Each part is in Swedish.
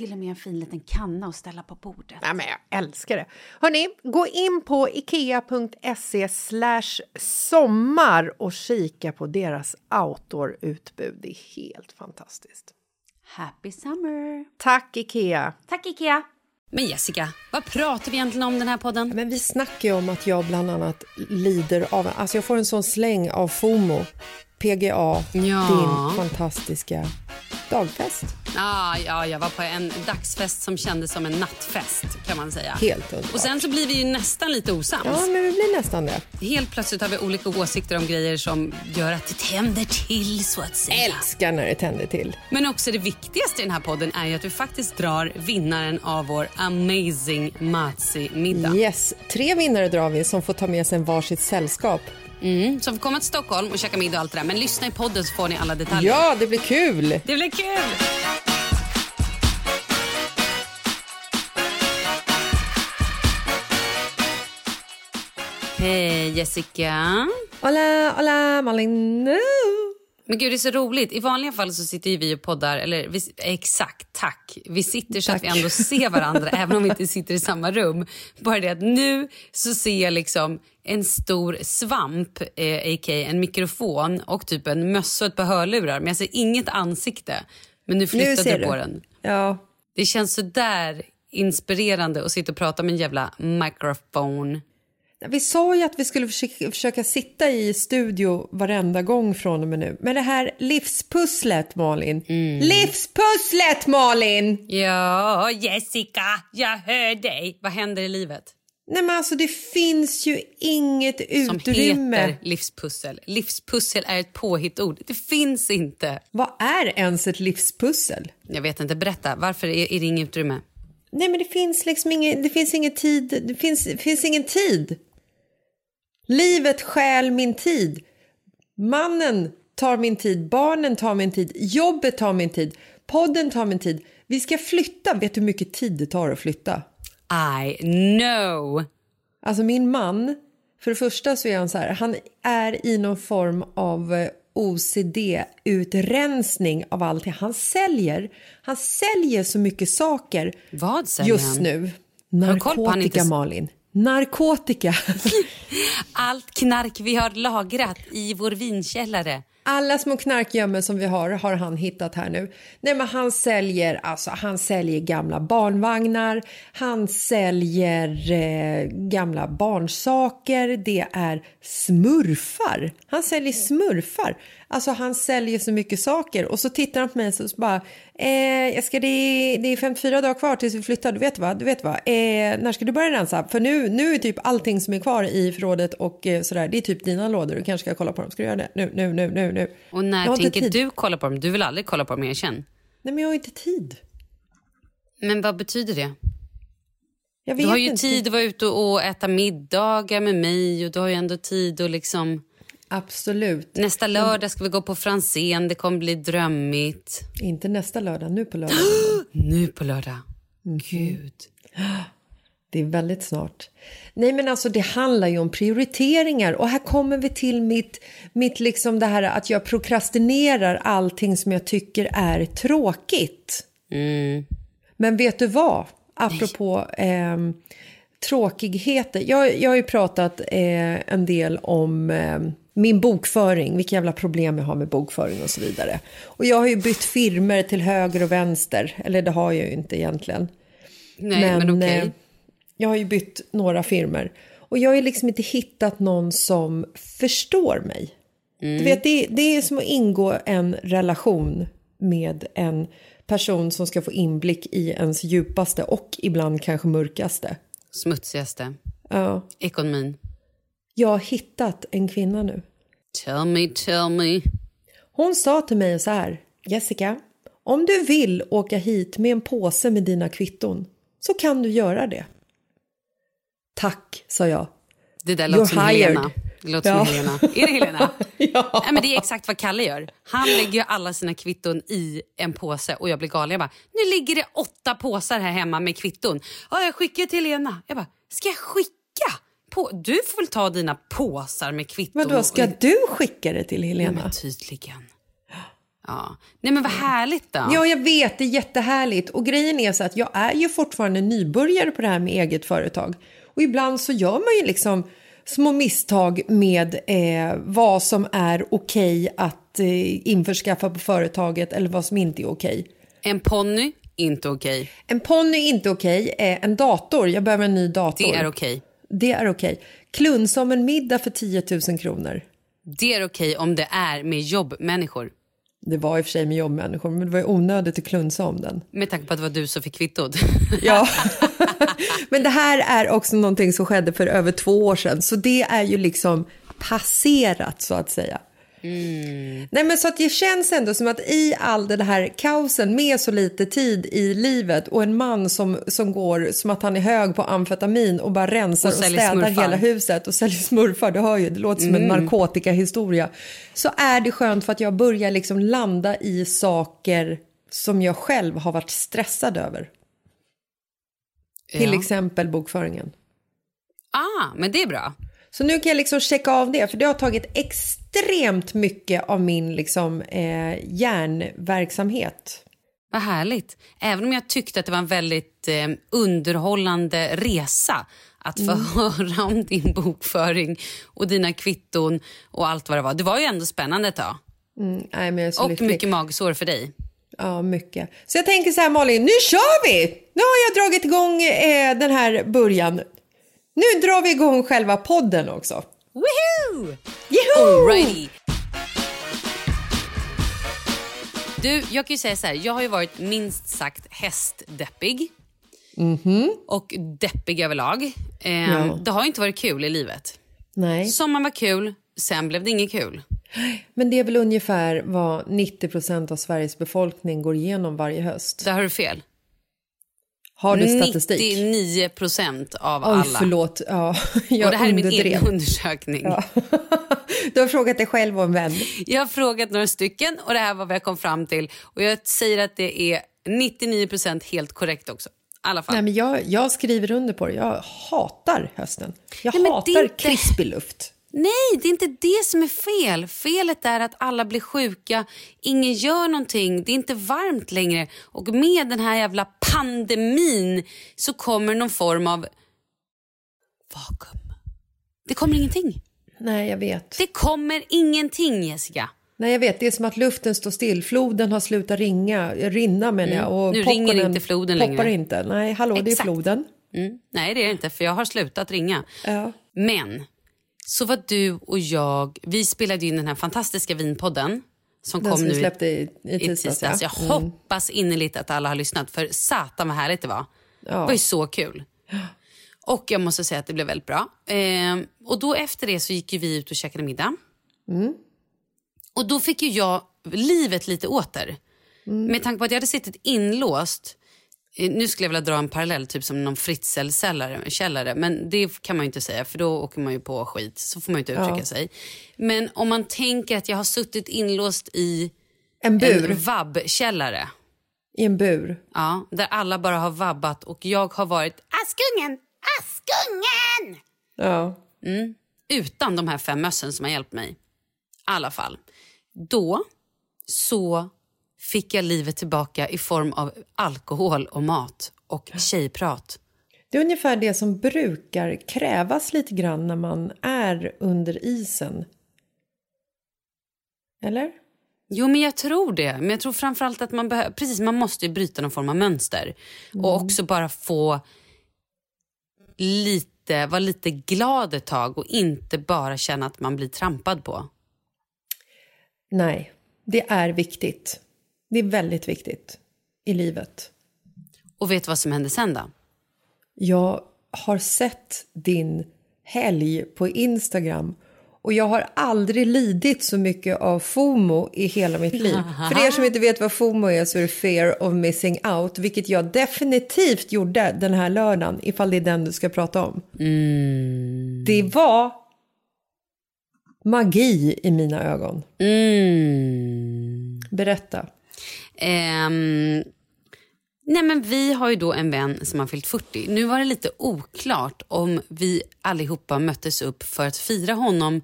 Till och med en fin liten kanna att ställa på bordet. Ja, men jag älskar det. Hörni, gå in på ikea.se sommar och kika på deras outdoor-utbud. Det är helt fantastiskt. Happy summer! Tack, Ikea! Tack Ikea! Men Jessica, vad pratar vi egentligen om den här podden? Men vi snackar ju om att jag bland annat lider av... Alltså jag får en sån släng av FOMO. PGA, Ja. din fantastiska dagfest. Ah, ja, jag var på en dagsfest som kändes som en nattfest kan man säga. Helt underbart. Och sen så blir vi ju nästan lite osams. Ja, men vi blir nästan det. Helt plötsligt har vi olika åsikter om grejer som gör att det tänder till så att säga. Älskar när det tänder till. Men också det viktigaste i den här podden är ju att vi faktiskt drar vinnaren av vår amazing Matsi-middag. Yes, tre vinnare drar vi som får ta med sig en varsitt sällskap. Mm, får komma till Stockholm och käka middag och allt det där. Men lyssna i podden så får ni alla detaljer. Ja, det blir kul! Det blir kul! Hej Jessica. Hola, hola, Malin. Men gud det är så roligt. I vanliga fall så sitter ju vi och poddar, eller vi, exakt, tack. Vi sitter så att vi Tack. ändå ser varandra även om vi inte sitter i samma rum. Bara det att nu så ser jag liksom en stor svamp, eh, a.k.a. en mikrofon och typ en mössa och ett par hörlurar. Men jag ser inget ansikte. Men nu flyttade du på den. Ja, Det känns så där inspirerande att sitta och prata med en jävla mikrofon. Vi sa ju att vi skulle försöka, försöka sitta i studio varenda gång från och med nu. Men det här livspusslet, Malin. Livspusslet, Malin! Ja, Jessica, jag hör dig. Vad händer i livet? Nej men alltså det finns ju inget Som utrymme. heter livspussel. Livspussel är ett påhittord. Det finns inte. Vad är ens ett livspussel? Jag vet inte, berätta. Varför är, är det inget utrymme? Nej men det finns liksom ingen, det finns ingen tid, det finns, det finns ingen tid. Livet stjäl min tid. Mannen tar min tid, barnen tar min tid, jobbet tar min tid, podden tar min tid. Vi ska flytta, vet du hur mycket tid det tar att flytta? I know. Alltså min man, för det första så är han så här, han är i någon form av eh, OCD-utrensning av allting. Han säljer, han säljer så mycket saker Vad säljer just han? nu. Narkotika, inte- Malin. Narkotika. Allt knark vi har lagrat i vår vinkällare. Alla små knarkgömmor som vi har har han hittat här nu. Nej, men han säljer alltså han säljer gamla barnvagnar. Han säljer eh, gamla barnsaker. Det är smurfar. Han säljer smurfar. Alltså han säljer så mycket saker och så tittar han på mig och så bara eh, jag ska, det, är, det är 54 dagar kvar tills vi flyttar. Du vet vad? Du vet vad? Eh, när ska du börja rensa? För nu, nu är typ allting som är kvar i förrådet och eh, sådär. Det är typ dina lådor. Du kanske ska kolla på dem. Ska du göra det? Nu, nu, nu, nu, nu. Och Jag när tänker du kolla på dem? Du vill aldrig kolla på dem, erkänn. Nej, men jag har inte tid. Men vad betyder det? Du har ju inte. tid att vara ute och äta middagar med mig och du har ju ändå tid att liksom... Absolut. Nästa lördag ska vi gå på Franzén, det kommer bli drömmigt. Inte nästa lördag, nu på lördag. Nu på lördag. Mhm. Gud. Det är väldigt snart. Nej men alltså det handlar ju om prioriteringar och här kommer vi till mitt, mitt liksom det här att jag prokrastinerar allting som jag tycker är tråkigt. Men vet du vad? Apropå eh, tråkigheter. Jag, jag har ju pratat eh, en del om eh, min bokföring, vilka jävla problem jag har med bokföring och så vidare. Och jag har ju bytt firmer till höger och vänster, eller det har jag ju inte egentligen. Nej, men, okej. eh, jag har ju bytt några firmer och jag har ju liksom inte hittat någon som förstår mig. Mm. Du vet, det, det är som att ingå en relation med en person som ska få inblick i ens djupaste och ibland kanske mörkaste. Smutsigaste. Ja, Ekonomin. jag har hittat en kvinna nu. Tell me, tell me. Hon sa till mig så här, Jessica, om du vill åka hit med en påse med dina kvitton så kan du göra det. Tack, sa jag. Det där låter You're som hired. Helena. Det låter Ja. som Helena. Är det Helena? Ja. Nej, men det är exakt vad Kalle gör. Han lägger alla sina kvitton i en påse och jag blir galen. Jag bara, nu ligger det åtta påsar här hemma med kvitton. Ja, jag skickar till Helena. Jag bara, ska jag skicka? På? Du får väl ta dina påsar med kvitton. Vadå, ska du skicka det till Ja, Helena? men tydligen. Ja. Nej men vad härligt då. Ja, jag vet, det är jättehärligt. Och grejen är så att jag är ju fortfarande nybörjare på det här med eget företag. Och ibland så gör man ju liksom små misstag med eh, vad som är okej att eh, införskaffa på företaget eller vad som inte är okej. En ponny, inte okej. En ponny inte okej. Eh, en dator, jag behöver en ny dator. Det är okej. Det är okej. Klunsa om en middag för 10 000 kronor. Det är okej om det är med jobbmänniskor. Det var i och för sig med jobbmänniskor, men det var ju onödigt att klunsa om den. Med tanke på att det var du som fick kvittot. Ja, men det här är också någonting som skedde för över två år sedan. Så det är ju liksom passerat så att säga. Nej men så att det känns ändå som att i all den här kaosen med så lite tid i livet och en man som, som går som att han är hög på amfetamin och bara rensar Och och, städar smurfar. hela huset och säljer smurfar, det hör ju, det låter som en narkotikahistoria. Så är det skönt för att jag börjar liksom landa i saker som jag själv har varit stressad över. Till Ja. exempel bokföringen. Ah, men det är bra. Så nu kan jag liksom checka av det, för det har tagit extremt mycket av min liksom, eh, hjärnverksamhet. Vad härligt. Även om jag tyckte att det var en väldigt eh, underhållande resa att få Mm. höra om din bokföring och dina kvitton och allt vad det var. Det var ju ändå spännande ett tag. Mm, nej, men Och lycklig. mycket magsår för dig. Ja, mycket. Så jag tänker så här Malin, nu kör vi! Nu har jag dragit igång eh, den här början. Nu drar vi igång själva podden också. Woohoo! Joho! Alrighty. Du, jag kan ju säga så här. Jag har ju varit minst sagt hästdeppig. och deppig överlag. Eh, Ja. Det har ju inte varit kul i livet. Nej. Sommaren var kul, sen blev det inget kul. Men det är väl ungefär vad 90 procent av Sveriges befolkning går igenom varje höst. Där har du fel. Har du statistik? 99 procent av Oj, alla. förlåt. Ja, jag och det här är min egen undersökning. Du har frågat dig själv och en vän. Jag har frågat några stycken och det här var vad jag kom fram till. Och jag säger att det är 99 procent helt korrekt också. Nej, men jag, jag skriver under på det. Jag hatar hösten. Jag Nej, hatar inte- krispig luft. Nej, det är inte det som är fel. Felet är att alla blir sjuka, ingen gör någonting, det är inte varmt längre. Och med den här jävla pandemin så kommer någon form av vakuum. Det kommer ingenting. Nej, jag vet. Det kommer ingenting, Jessica. Nej, jag vet. Det är som att luften står still. Floden har slutat ringa, rinna menar jag. Och Mm. Nu ringer inte floden poppar längre. inte. Nej, hallå, det är Exakt. floden. Mm. Nej, det är det inte, för jag har slutat ringa. Ja. Men så var du och jag, vi spelade in den här fantastiska vinpodden som Den kom som nu släppte i, i i tisdags. tisdags. ja. Jag hoppas innerligt att alla har lyssnat för satan vad härligt det var. Det var ju så kul. Och jag måste säga att det blev väldigt bra. Ehm, och då efter det så gick vi ut och käkade middag. Och då fick ju jag livet lite åter. Med tanke på att jag hade suttit inlåst. Eh, Nu skulle jag vilja dra en parallell, typ som någon Fritzl-källare. källare, Men det kan man ju inte säga, för då åker man ju på skit. Så får man ju inte uttrycka sig. Men om man tänker att jag har suttit inlåst i En bur. en vabbkällare. I en bur. Ja, där alla bara har vabbat och jag har varit Askungen, Askungen! Ja. Utan de här fem mössen som har hjälpt mig. I alla fall. Då så fick jag livet tillbaka i form av alkohol och mat och tjejprat. Det är ungefär det som brukar krävas lite grann när man är under isen. Eller? Jo, men jag tror det. Men jag tror framförallt att man behöver, precis, man måste ju bryta någon form av mönster. Och också bara få lite, vara lite glad ett tag och inte bara känna att man blir trampad på. Nej, det är viktigt. Det är väldigt viktigt i livet. Och vet du vad som hände sen då? Jag har sett din helg på Instagram och jag har aldrig lidit så mycket av FOMO i hela mitt liv. För er som inte vet vad FOMO är så är det fear of missing out, vilket jag definitivt gjorde den här lördagen, ifall det är den du ska prata om. Det var magi i mina ögon. Mm. Berätta. Ehm, nej men vi har ju då en vän som har fyllt 40. Nu var det lite oklart om vi allihopa möttes upp för att fira honom,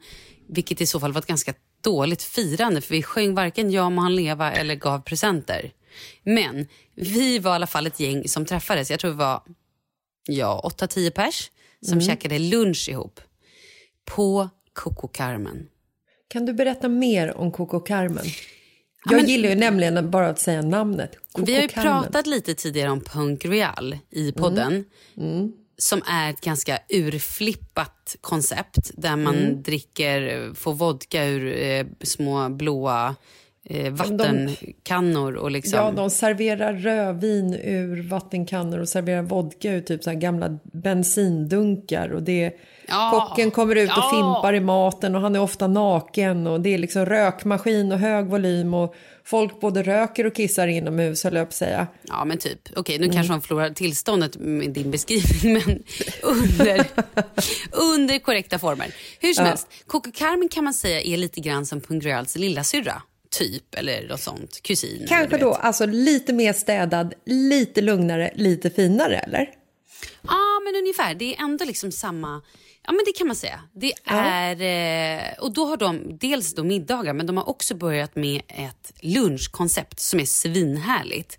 vilket i så fall var ett ganska dåligt firande för vi sjöng varken Ja må han leva eller gav presenter. Men vi var i alla fall ett gäng som träffades. Jag tror vi var ja, 8-10 pers som käkade lunch ihop på Coco Carmen. Kan du berätta mer om Coco Carmen? Jag gillar ju nämligen bara att säga namnet. Coco Vi har ju Carmen. pratat lite tidigare om Punk Real i podden. Som är ett ganska urflippat koncept där man dricker, får vodka ur eh, små blåa eh, vattenkannor. Och liksom, Ja, de serverar rödvin ur vattenkannor och serverar vodka ur typ så gamla bensindunkar. Och det Ja, kocken kommer ut och ja. fimpar i maten och han är ofta naken. Och det är liksom rökmaskin och hög volym och folk både röker och kissar inomhus höll jag på att säga. Ja, men typ. Okej, nu kanske man förlorar tillståndet med din beskrivning, men under, under korrekta former. Hur som helst, Coco Carmen kan man säga är lite grann som Punk Reals lilla syrra typ, eller något sånt. Kusin. Kanske då alltså lite mer städad, lite lugnare, lite finare eller? Ja, men ungefär. Det är ändå liksom samma... Ja, men det kan man säga. Det är... Eh, och då har de dels då middagar, men de har också börjat med ett lunchkoncept som är svinhärligt.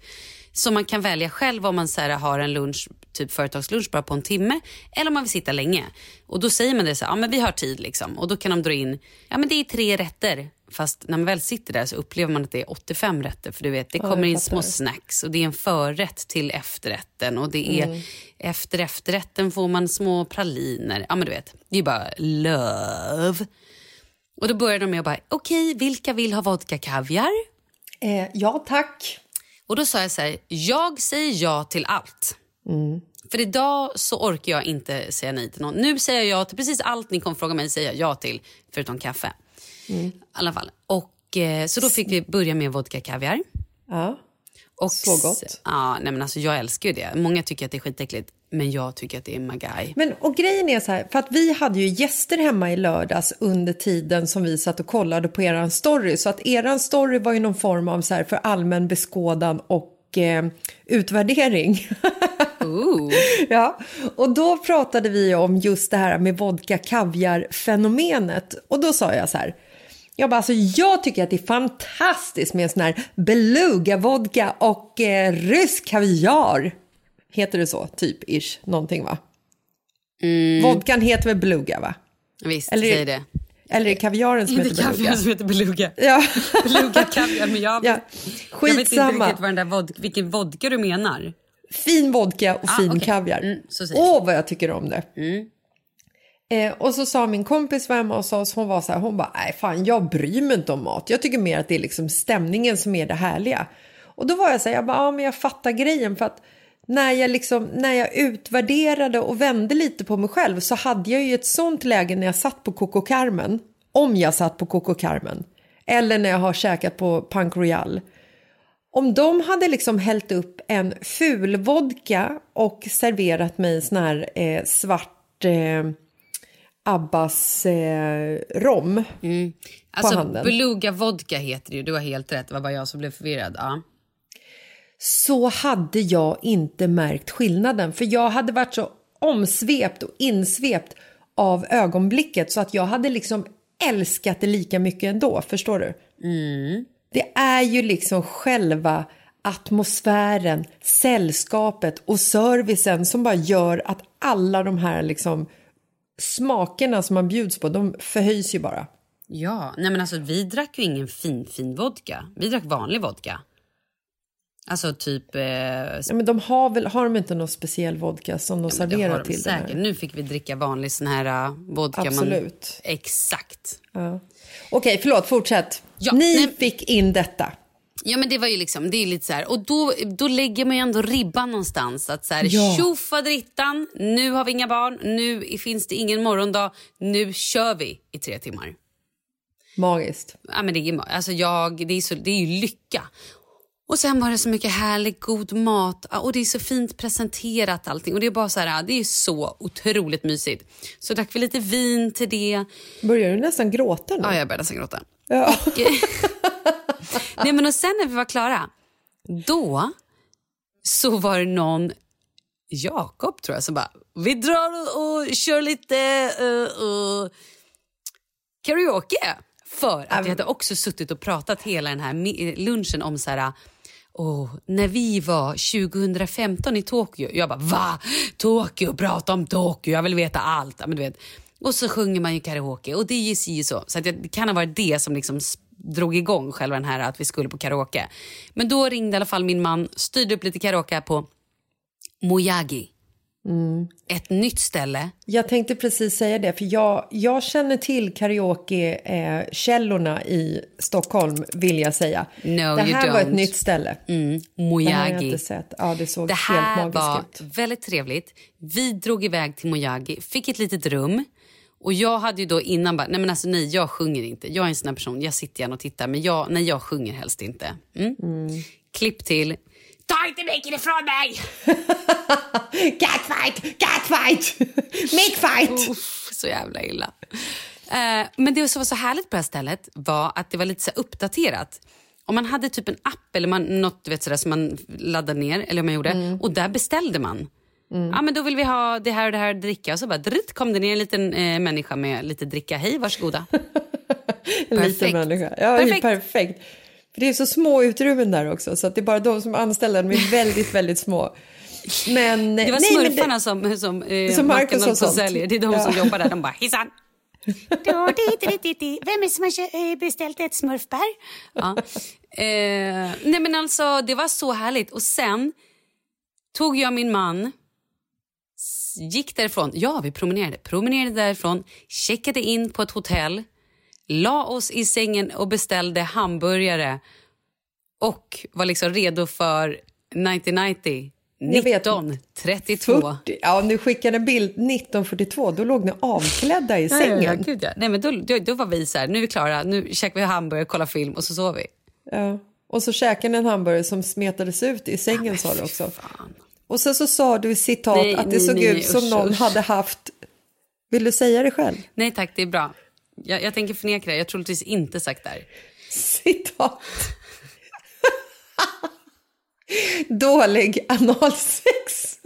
Så man kan välja själv om man så här, har en lunch, typ företagslunch bara på en timme, eller om man vill sitta länge. Och då säger man det så här, ja men vi har tid liksom. Och då kan de dra in, ja men det är tre rätter. Fast när man väl sitter där så upplever man att det är 85 rätter. För du vet, det kommer in små snacks och det är en förrätt till efterrätten. Och det är efter efterrätten får man små praliner. Ja men du vet, det är bara love. Och då börjar de med att bara, okej vilka vill ha vodka kaviar? Eh, ja tack. Och då sa jag så här, jag säger ja till allt. För idag så orkar jag inte säga nej till någon. Nu säger jag ja till precis allt ni kommer fråga mig säger jag ja till, förutom kaffe. I alla fall. Och, eh, så då fick vi börja med vodka kaviar. Ja. Och Så gott. Ja, nej men alltså jag älskar ju det. Många tycker att det är skitäckligt, men jag tycker att det är magaj. Men och grejen är så här, för att vi hade ju gäster hemma i lördags under tiden som vi satt och kollade på eran story. Så att eran story var ju någon form av så här för allmän beskådan och eh, utvärdering. Ooh. ja, och då pratade vi om just det här med vodka kaviar-fenomenet. Och då sa jag så här, jag bara, alltså jag tycker att det är fantastiskt med sån här beluga-vodka och eh, rysk kaviar. Heter det så, typ, ish, någonting va? Vodkan heter väl beluga va? Visst, Eller- säg det. Eller är det kaviaren som Inte heter beluga? kaviar som heter beluga. Ja. Beluga kaviar, men jag, ja. jag vet inte Skitsamma. riktigt vad den där vod, vilken vodka du menar. Fin vodka och Ah, fin okej. kaviar. Mm, så säger Åh, vad jag tycker om det. Eh, och så sa min kompis var hemma hos oss, hon var så här, hon bara, nej fan jag bryr mig inte om mat. Jag tycker mer att det är liksom stämningen som är det härliga. Och då var jag så här, jag bara, ja men jag fattar grejen för att när jag liksom, när jag utvärderade och vände lite på mig själv så hade jag ju ett sånt läge när jag satt på Coco Carmen, om jag satt på Coco Carmen, eller när jag har käkat på Punk Royal. Om de hade liksom hällt upp en ful vodka och serverat mig sån här eh, svart eh, Abbas eh, rom Alltså handen. beluga vodka heter det ju, du har helt rätt. Det var bara jag som blev förvirrad. Ja. så hade jag inte märkt skillnaden. För jag hade varit så omsvept och insvept av ögonblicket så att jag hade liksom älskat det lika mycket ändå. Förstår du? Det är ju liksom själva atmosfären, sällskapet och servicen som bara gör att alla de här liksom smakerna som man bjuds på, de förhöjs ju bara. Ja, nej men alltså vi drack ju ingen fin fin vodka. Vi drack vanlig vodka. Alltså typ... Eh, Ja, men de har väl, har de inte någon speciell vodka som de det serverar de till den säkert. här? Nu fick vi dricka vanlig sån här uh, vodka. Man, Absolut. exakt. Ja. Okej, förlåt, fortsätt. Ja, Ni nej- fick in detta. Ja men det var ju liksom, det är lite så här. Och då, då lägger man ju ändå ribban någonstans. Att så här, Ja. tjofaderittan, nu har vi inga barn, nu finns det ingen morgondag, nu kör vi i tre timmar. Magiskt. Ja, men det, är, alltså jag, det, är så, det är ju lycka. Och sen var det så mycket härlig, god mat ja, och det är så fint presenterat allting. Och det är bara så här, det är så otroligt mysigt. Så drack vi lite vin till det. Börjar du nästan gråta nu? Ja, jag började nästan gråta. Ja. Och, eh, nej, men och sen när vi var klara, då så var det någon, Jakob tror jag, som bara, vi drar och, och kör lite uh, uh, karaoke. För att vi hade också suttit och pratat hela den här lunchen om så här, Oh, när vi var 2015 i Tokyo, jag bara va? Tokyo, prata om Tokyo, jag vill veta allt. Men du vet. Och så sjunger man ju karaoke och det är ju si och så. Så att det kan ha varit det som liksom drog igång själva den här att vi skulle på karaoke. Men då ringde i alla fall min man, styrde upp lite karaoke här på Mojagi. Ett nytt ställe. Jag tänkte precis säga det, för jag, jag känner till karaoke-källorna i Stockholm, vill jag säga. No, det här var ett nytt ställe. Mm, Det här har jag Mojagi. inte sett. Ja, det såg Det här helt var magiskt ut. väldigt trevligt. Vi drog iväg till Mojagi, fick ett litet rum. Och jag hade ju då innan bara, nej men alltså nej jag sjunger inte. Jag är en sån här person, jag sitter gärna och tittar men jag, nej jag sjunger helst inte. Mm. Klipp till, ta inte micken ifrån mig! Catfight! Catfight! Mickfight! Uff, så jävla illa. Eh, men det som var så härligt på det här stället var att det var lite så uppdaterat. Om man hade typ en app eller man, något du vet, sådär, som man laddade ner, eller man gjorde, och där beställde man. Ja, men då vill vi ha det här och det här att dricka. Och så bara dritt, kom det ner en liten eh, människa med lite dricka. Hej, varsågoda. En liten Perfekt. människa. Ja, Perfekt. perfekt. perfekt. För det är så små utrymmen där också, så att det är bara de som är anställda, de är väldigt, väldigt små. Men, Det var nej, men smurfarna som, som, eh, Som Marcus och sånt. säljer. Det är de som Ja. jobbar där. De bara. Då, di. Vem är det som har eh, beställt ett smurfbär? Ja. Eh, nej men alltså det var så härligt. Och sen tog jag min man, gick därifrån. Ja, vi promenerade. Promenerade därifrån, checkade in på ett hotell, la oss i sängen och beställde hamburgare och var liksom redo för 90-90 Jag vet. 1932. 40. Ja, om du skickade en bild 1942, då låg ni avklädda i Ja, ja, ja, sängen. gud, ja. Nej, men då, då, då var vi så här, nu är vi klara, nu käkar vi hamburgare, kollar film och så sover vi. Ja. Och så käkade ni en hamburgare som smetades ut i sängen sa du också. Och sen så sa du i citat Nej, att det nej, såg nej, ut som usch, någon usch. hade haft... Vill du säga det själv? Nej tack, det är bra. Jag, jag tänker förneka det, jag har troligtvis inte sagt det här. Citat. Dålig analsex.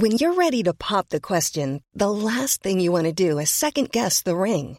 When you're ready to pop the question, the last thing you want to do is second guess the ring.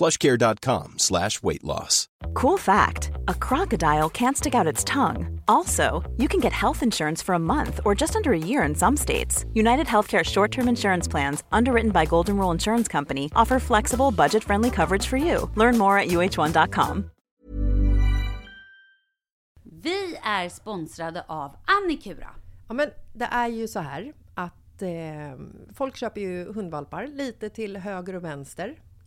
plushcare.com slash weight loss. Cool fact a crocodile can't stick out its tongue. Also, you can get health insurance for a month or just under a year in some states. United Healthcare short term insurance plans, underwritten by Golden Rule Insurance Company, offer flexible, budget friendly coverage for you. Learn more at uh1.com. Vi är sponsrade av Annikura. Ja, men det är ju så här att eh, folk köper ju hundvalpar lite till höger och vänster.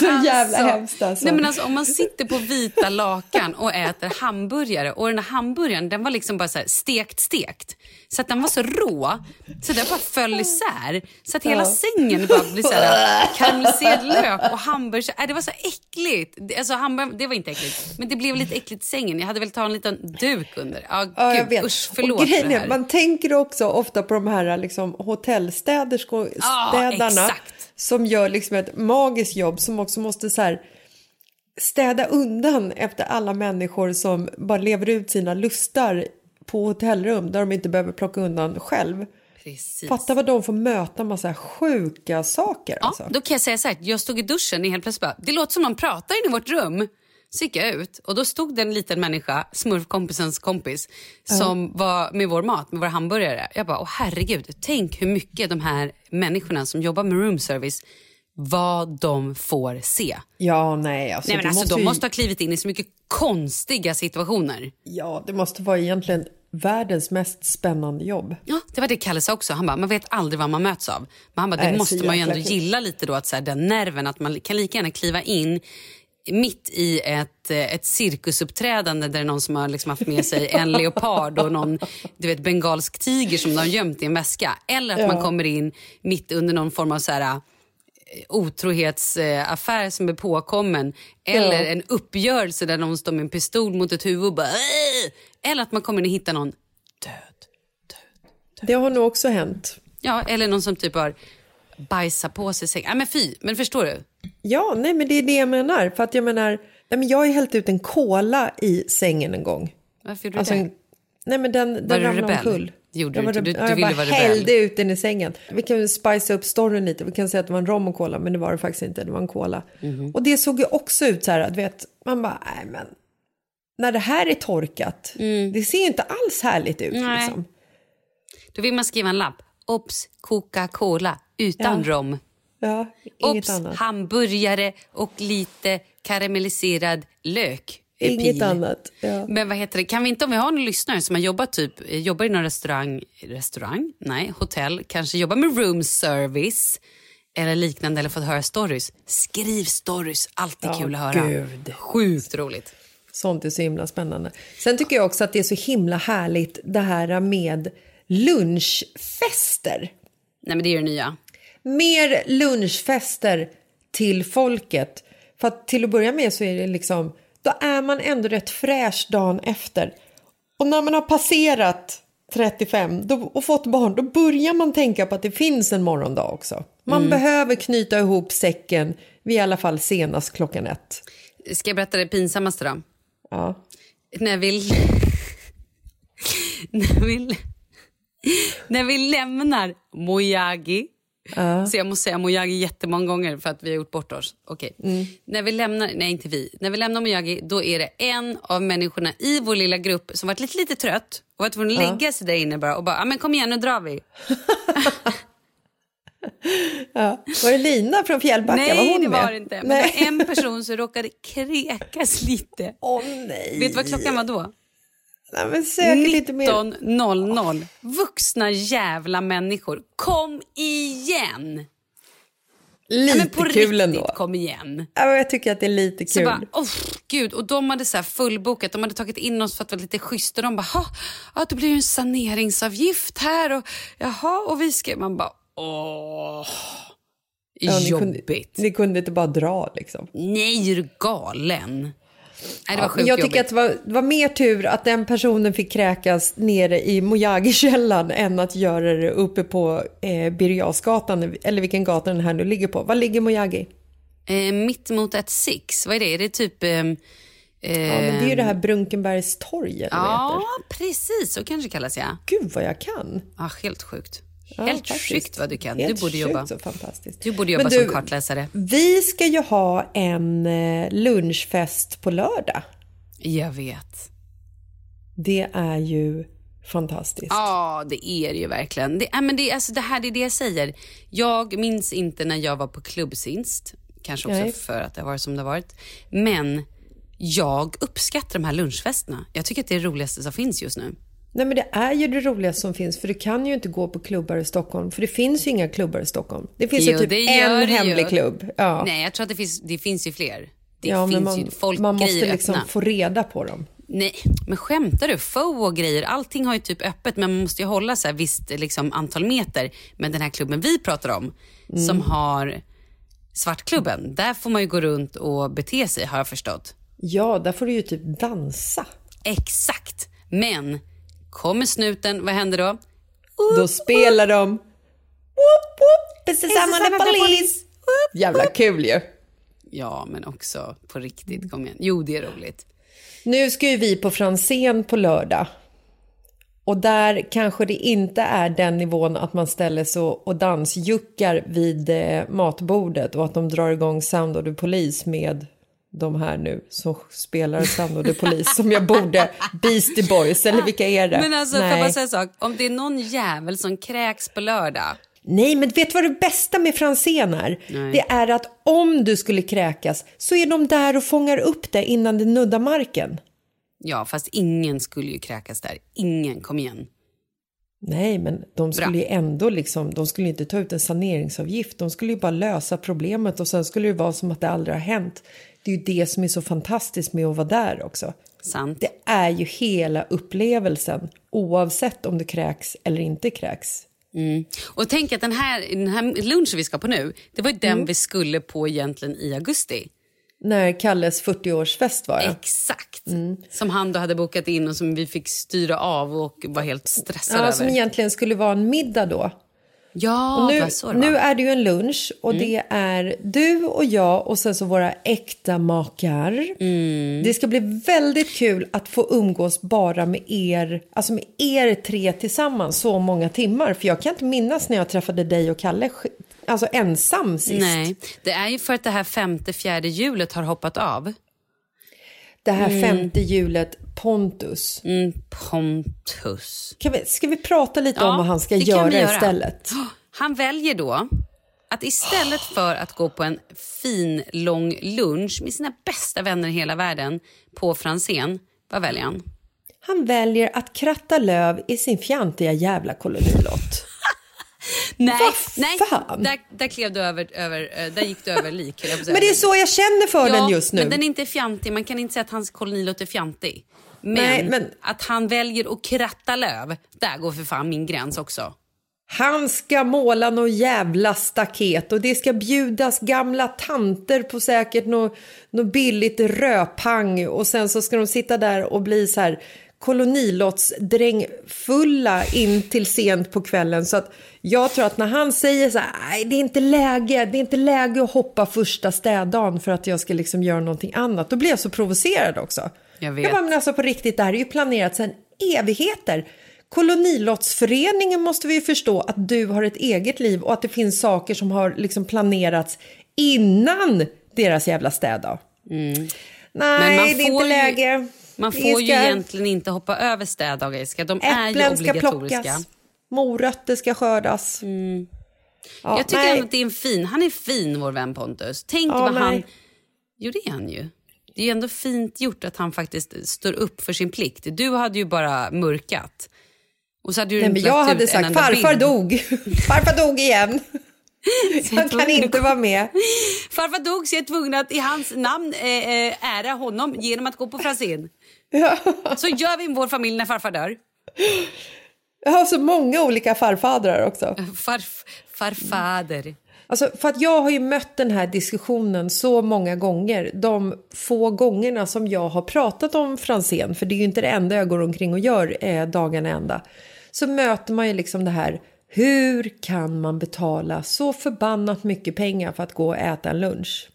så jävla hemskt alltså. Nej, men alltså, om man sitter på vita lakan och äter hamburgare och den här hamburgaren den var liksom bara så här stekt stekt. Så att den var så rå så den bara föll isär. Så att hela Ja. sängen bara blir så här karamelliserad lök och hamburgare. Nej, det var så äckligt. Alltså, hamburgare, det var inte äckligt. Men det blev lite äckligt i sängen. Jag hade väl ta en liten duk under. Ja, Ja, jag gud, vet. usch, förlåt och grejen för det är, här. man tänker också ofta på de här liksom, hotellstäderskorna exakt. Som gör liksom ett magiskt jobb som också måste så här, städa undan efter alla människor som bara lever ut sina lustar på hotellrum där de inte behöver plocka undan själv. Precis. Fatta vad de får möta massa sjuka saker. Ja, Alltså. då kan jag säga så här, jag stod i duschen och helt plötsligt bara, det låter som någon pratar inne i vårt rum. Så gick jag ut och då stod det en liten människa, smurfkompisens kompis, som var med vår mat, med våra hamburgare. Jag bara, åh herregud, tänk hur mycket de här människorna som jobbar med room service, vad de får se. Ja, nej, alltså, Nej, men alltså, måste de ju- måste ha klivit in i så mycket konstiga situationer. Ja, det måste vara egentligen världens mest spännande jobb. Ja, det var det Kalle sa också. Han bara, man vet aldrig vad man möts av. Men han bara, det Nej, måste man ju ändå gilla lite då, att så här, den nerven, att man kan lika gärna kliva in mitt i ett, eh, ett cirkusuppträdande där det är någon som har liksom haft med sig en leopard och någon du vet, bengalsk tiger som de har gömt i en väska. Eller att Ja. man kommer in mitt under någon form av så här, eh, otrohetsaffär som är påkommen. Eller Ja. en uppgörelse där någon står med en pistol mot ett huvud och bara... "Åh!" Eller att man kommer in och hittar någon Det har nog också hänt. Ja, eller någon som typ har bajsat på sig sängen. Ja, men fy, men förstår du? Ja, nej men det är det jag menar. För att jag menar, nej, men jag har ju hällt ut en cola i sängen en gång. Varför gjorde du Alltså, det? en- nej men den, Var den du ramlade rebell? omkull. Det gjorde Jag du var inte. Du- rebe- du ja, jag ville bara vara hällde ut den i sängen. Vi kan spicea upp storyn lite. Vi kan säga att det var en rom och cola, men det var det faktiskt inte. Det var en cola. Mhm. Och det såg ju också ut så här att, vet, man bara, nej men. När det här är torkat, det ser ju inte alls härligt ut. Mm. Nej. Liksom. Då vill man skriva en lapp. Ops, Coca-Cola utan Ja. rom. Ja, Ops, annat. hamburgare och lite karamelliserad lök. Inget pil. annat. Ja. Men vad heter det? Kan vi inte om vi har någon lyssnare som har jobbat typ, eh, jobbar i någon restaurang, restaurang? Nej, hotell, kanske jobbar med room service eller liknande eller fått höra stories. Skriv stories, alltid Ja, kul att höra. gud. Sjukt roligt. Sånt är så himla spännande. Sen tycker jag också att det är så himla härligt det här med lunchfester. Nej men det är det nya. Mer lunchfester till folket. För att till att börja med så är det liksom, då är man ändå rätt fräsch dagen efter. Och när man har passerat 35 då, och fått barn, då börjar man tänka på att det finns en morgondag också. Man behöver knyta ihop säcken vid i alla fall senast klockan ett. Ska jag berätta det pinsammaste då? Ja. När vi... när vi... när vi lämnar Mojagi. Så jag måste säga Mojagi jättemånga gånger för att vi har gjort bort oss. Okej. När vi lämnar, nej inte vi, när vi lämnar Mojagi då är det en av människorna i vår lilla grupp som varit lite, lite trött och var tvungen att lägga sig där inne bara och bara, ja men kom igen nu drar vi. Ja. Var det Lina från Fjällbacka? var nej hon det var med? det inte. Men Nej. det var en person som råkade kräkas lite. Åh nej. Vet du vad klockan var då? 19.00. Vuxna jävla människor. Kom igen! Lite Ja, men på kul riktigt, ändå. kom igen. Ja, men jag tycker att det är lite Så kul. bara, oh, gud. Och de hade så fullbokat, de hade tagit in oss för att vara lite schysst och de bara, "Ha, ja, det blir ju en saneringsavgift här och jaha, och vi ska, man bara, åh. Ja, ni Jobbigt. Kunde, ni kunde inte bara dra liksom. Nej, är du galen? Nej, det var sjukt jag tycker jobbigt. att det var, det var mer tur att den personen fick kräkas nere i Mojagi-källan än att göra det uppe på eh, Birger eller vilken gata den här nu ligger på. Var ligger Mojagi? Eh, mitt mot ett Six, vad är det? Är det typ... ehm, Ja, men det är ju det här Brunkenbergs torg eller vad det Ja, heter. precis. Så kanske kallas, ja. Gud vad jag kan. ja helt sjukt. Ja, helt faktiskt. sjukt vad du kan. Helt du borde sjukt jobba. Så fantastiskt. Du borde jobba du, som kartläsare. Vi ska ju ha en eh, lunchfest på lördag. Jag vet. Det är ju fantastiskt. Ja, det är det ju verkligen. Det, äh, men det, alltså, det här det är det jag säger. Jag minns inte när jag var på klubbsinst. Kanske också Nej. för att det har varit som det har varit. Men jag uppskattar de här lunchfesterna. Jag tycker att det är det roligaste som finns just nu. Nej men det är ju det roligaste som finns för du kan ju inte gå på klubbar i Stockholm för det finns ju inga klubbar i Stockholm. Det finns Jo, ju typ det gör en det ju. hemlig klubb. Ja, Nej, jag tror att det finns, det finns ju fler. Det ja finns man, ju folk man måste liksom öppna. få reda på dem. Nej, men skämtar du? Fow och grejer, allting har ju typ öppet men man måste ju hålla så här visst liksom, antal meter. Men den här klubben vi pratar om, Mm. som har Svartklubben, där får man ju gå runt och bete sig har jag förstått. Ja, där får du ju typ dansa. Exakt. Men kommer snuten, vad händer då? Då spelar de... Whoop, whoop, this is someone the police. Jävla kul ju. Ja, men också på riktigt, kom igen. Jo, det är roligt. Nu ska ju vi på Franzén på lördag. Och där kanske det inte är den nivån att man ställer sig och och dansjuckar vid eh, matbordet och att de drar igång Sound of the Police med de här nu som spelar the Police som jag borde. Beastie Boys, eller vilka är det? Men alltså, får jag Nej. säga en sak? Om det är någon jävel som kräks på lördag, Nej, men vet du vad det bästa med Franzén är? Nej. Det är att om du skulle kräkas så är de där och fångar upp det innan det nuddar marken. ja, fast ingen skulle ju kräkas där. Ingen, kom igen. Nej, men de skulle Bra. ju ändå liksom, de skulle inte ta ut en saneringsavgift. De skulle ju bara lösa problemet och sen skulle det vara som att det aldrig har hänt. Det är ju det som är så fantastiskt med att vara där också. Sant. Det är ju hela upplevelsen oavsett om du kräks eller inte kräks. Och tänk att den här, den här lunchen vi ska på nu, det var ju Mm. den vi skulle på egentligen i augusti. När Kalles 40-årsfest var det. Exakt. Mm. Som han då hade bokat in och som vi fick styra av och var helt stressade Ja, som över. egentligen skulle vara en middag då. Ja, Och nu, vad så det nu. Mm. är det ju en lunch och det är du och jag och sen så våra äkta makar. Mm. Det ska bli väldigt kul att få umgås bara med er, alltså med er tre tillsammans så många timmar. För jag kan inte minnas när jag träffade dig och Kalle, alltså ensam sist. Nej, det är ju för att det här femte, fjärde hjulet har hoppat av. Det här femte hjulet Pontus. Mm, Pontus. Kan vi, ska vi prata lite Ja, om vad han ska göra göra. istället? Han väljer då att istället för att gå på en fin lång lunch med sina bästa vänner i hela världen på Franzén, vad väljer han? Han väljer att kratta löv i sin fjantiga jävla kolonilott. Nej, nej där, där klev du över, över eh, där gick du över lik. Men det är så jag känner för ja, den just nu. men den är inte fjantig. Man kan inte säga att hans kolonilott är fjantig. Men, Nej, men- att han väljer att kratta löv, där går för fan min gräns också. Han ska måla något jävla staket och det ska bjudas gamla tanter på säkert något, något billigt röpang och sen så ska de sitta där och bli så här kolonilottsdrängfulla in till sent på kvällen så att jag tror att när han säger så här, nej det är inte läge, det är inte läge att hoppa första städdagen för att jag ska liksom göra någonting annat, då blir jag så provocerad också. Jag vet. Jag bara, men alltså på riktigt, det här är ju planerat sedan evigheter. Kolonilottsföreningen måste vi ju förstå att du har ett eget liv och att det finns saker som har liksom planerats innan deras jävla städdag. Nej, Mm. Man det är inte ju- läge. Man får ju ska- egentligen inte hoppa över städdagar, Jessica. De är ju Äpplen ska obligatoriska. plockas, morötter ska skördas. Ja, Jag tycker nej. att det är en fin, han är fin vår vän Pontus. Tänk Ja, vad han, nej. jo det är han ju. Det är ju ändå fint gjort att han faktiskt står upp för sin plikt. Du hade ju bara mörkat. Och så hade du Nej, men jag hade sagt farfar bild. dog. farfar dog igen. Jag kan inte vara med. Farfar dog så jag är tvungen att i hans namn eh, eh, ära honom genom att gå på Franzén. Så gör vi vår familj när farfar dör. Jag har så många olika farfadrar också. Farf, farfader. Alltså, för att jag har ju mött den här diskussionen så många gånger. De få gångerna som jag har pratat om Franzén, för det är ju inte det enda jag går omkring och gör eh, dagarna ända. Så möter man ju liksom det här, hur kan man betala så förbannat mycket pengar för att gå och äta en lunch?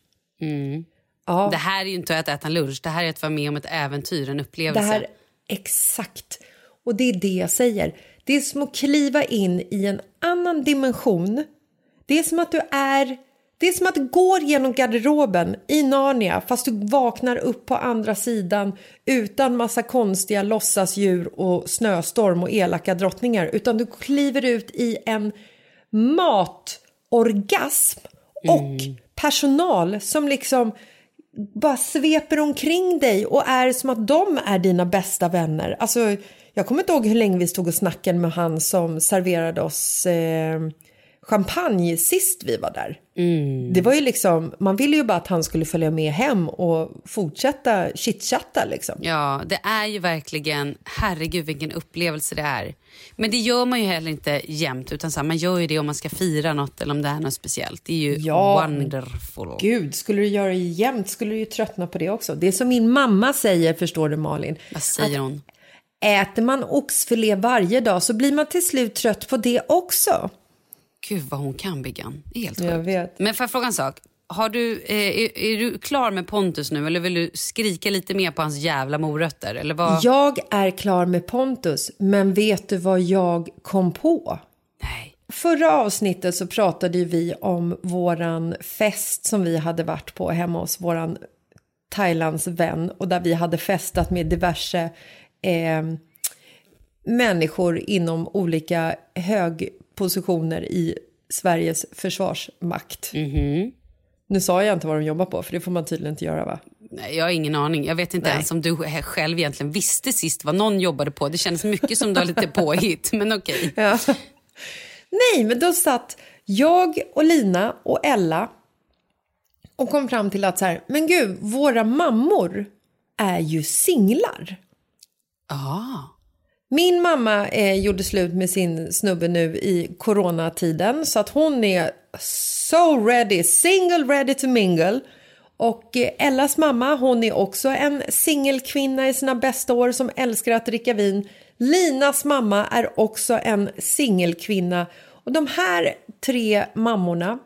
Ja, Det här är ju inte att äta en lunch, det här är att vara med om ett äventyr, en det upplevelse. här, exakt. Och det är det jag säger. Det är som att kliva in i en annan dimension. Det är som att du är... Det är som att du går genom garderoben i Narnia fast du vaknar upp på andra sidan utan massa konstiga låtsasdjur och snöstorm och elaka drottningar utan du kliver ut i en matorgasm och personal som liksom bara sveper omkring dig och är som att de är dina bästa vänner. Alltså, Jag kommer inte ihåg hur länge vi stod och snackade med han som serverade oss eh, champagne sist vi var där. Det var ju liksom, man ville ju bara att han skulle följa med hem och fortsätta chitchatta liksom. Ja, det är ju verkligen, herregud vilken upplevelse det är. Men det gör man ju heller inte jämt, utan så här, man gör ju det om man ska fira något eller om det är något speciellt. Det är ju Ja, wonderful. Gud, skulle du göra det jämt skulle du ju tröttna på det också. Det är som min mamma säger, förstår du Malin. Vad säger hon? Äter man oxfilé varje dag så blir man till slut trött på det också. Gud vad hon kan Biggan. Det är helt Jag sjukt. vet. Men får jag fråga en sak? Har du, eh, är, är du klar med Pontus nu eller vill du skrika lite mer på hans jävla morötter? Eller vad? Jag är klar med Pontus, men vet du vad jag kom på? Nej. Förra avsnittet så pratade vi om våran fest som vi hade varit på hemma hos våran Thailands vän och där vi hade festat med diverse eh, människor inom olika högpositioner i Sveriges försvarsmakt. Nu sa jag inte vad de jobbar på, för det får man tydligen inte göra va? Nej, jag har ingen aning. Jag vet inte Nej. ens om du själv egentligen visste sist vad någon jobbade på. Det kändes mycket som du har lite påhitt, men okej. Ja. Nej, men då satt jag och Lina och Ella och kom fram till att så här, men gud, våra mammor är ju singlar. Ah. Min mamma eh, gjorde slut med sin snubbe nu i coronatiden så att hon är so ready, single ready to mingle. Och eh, Ellas mamma, hon är också en singelkvinna i sina bästa år som älskar att dricka vin. Linas mamma är också en singelkvinna. Och de här tre mammorna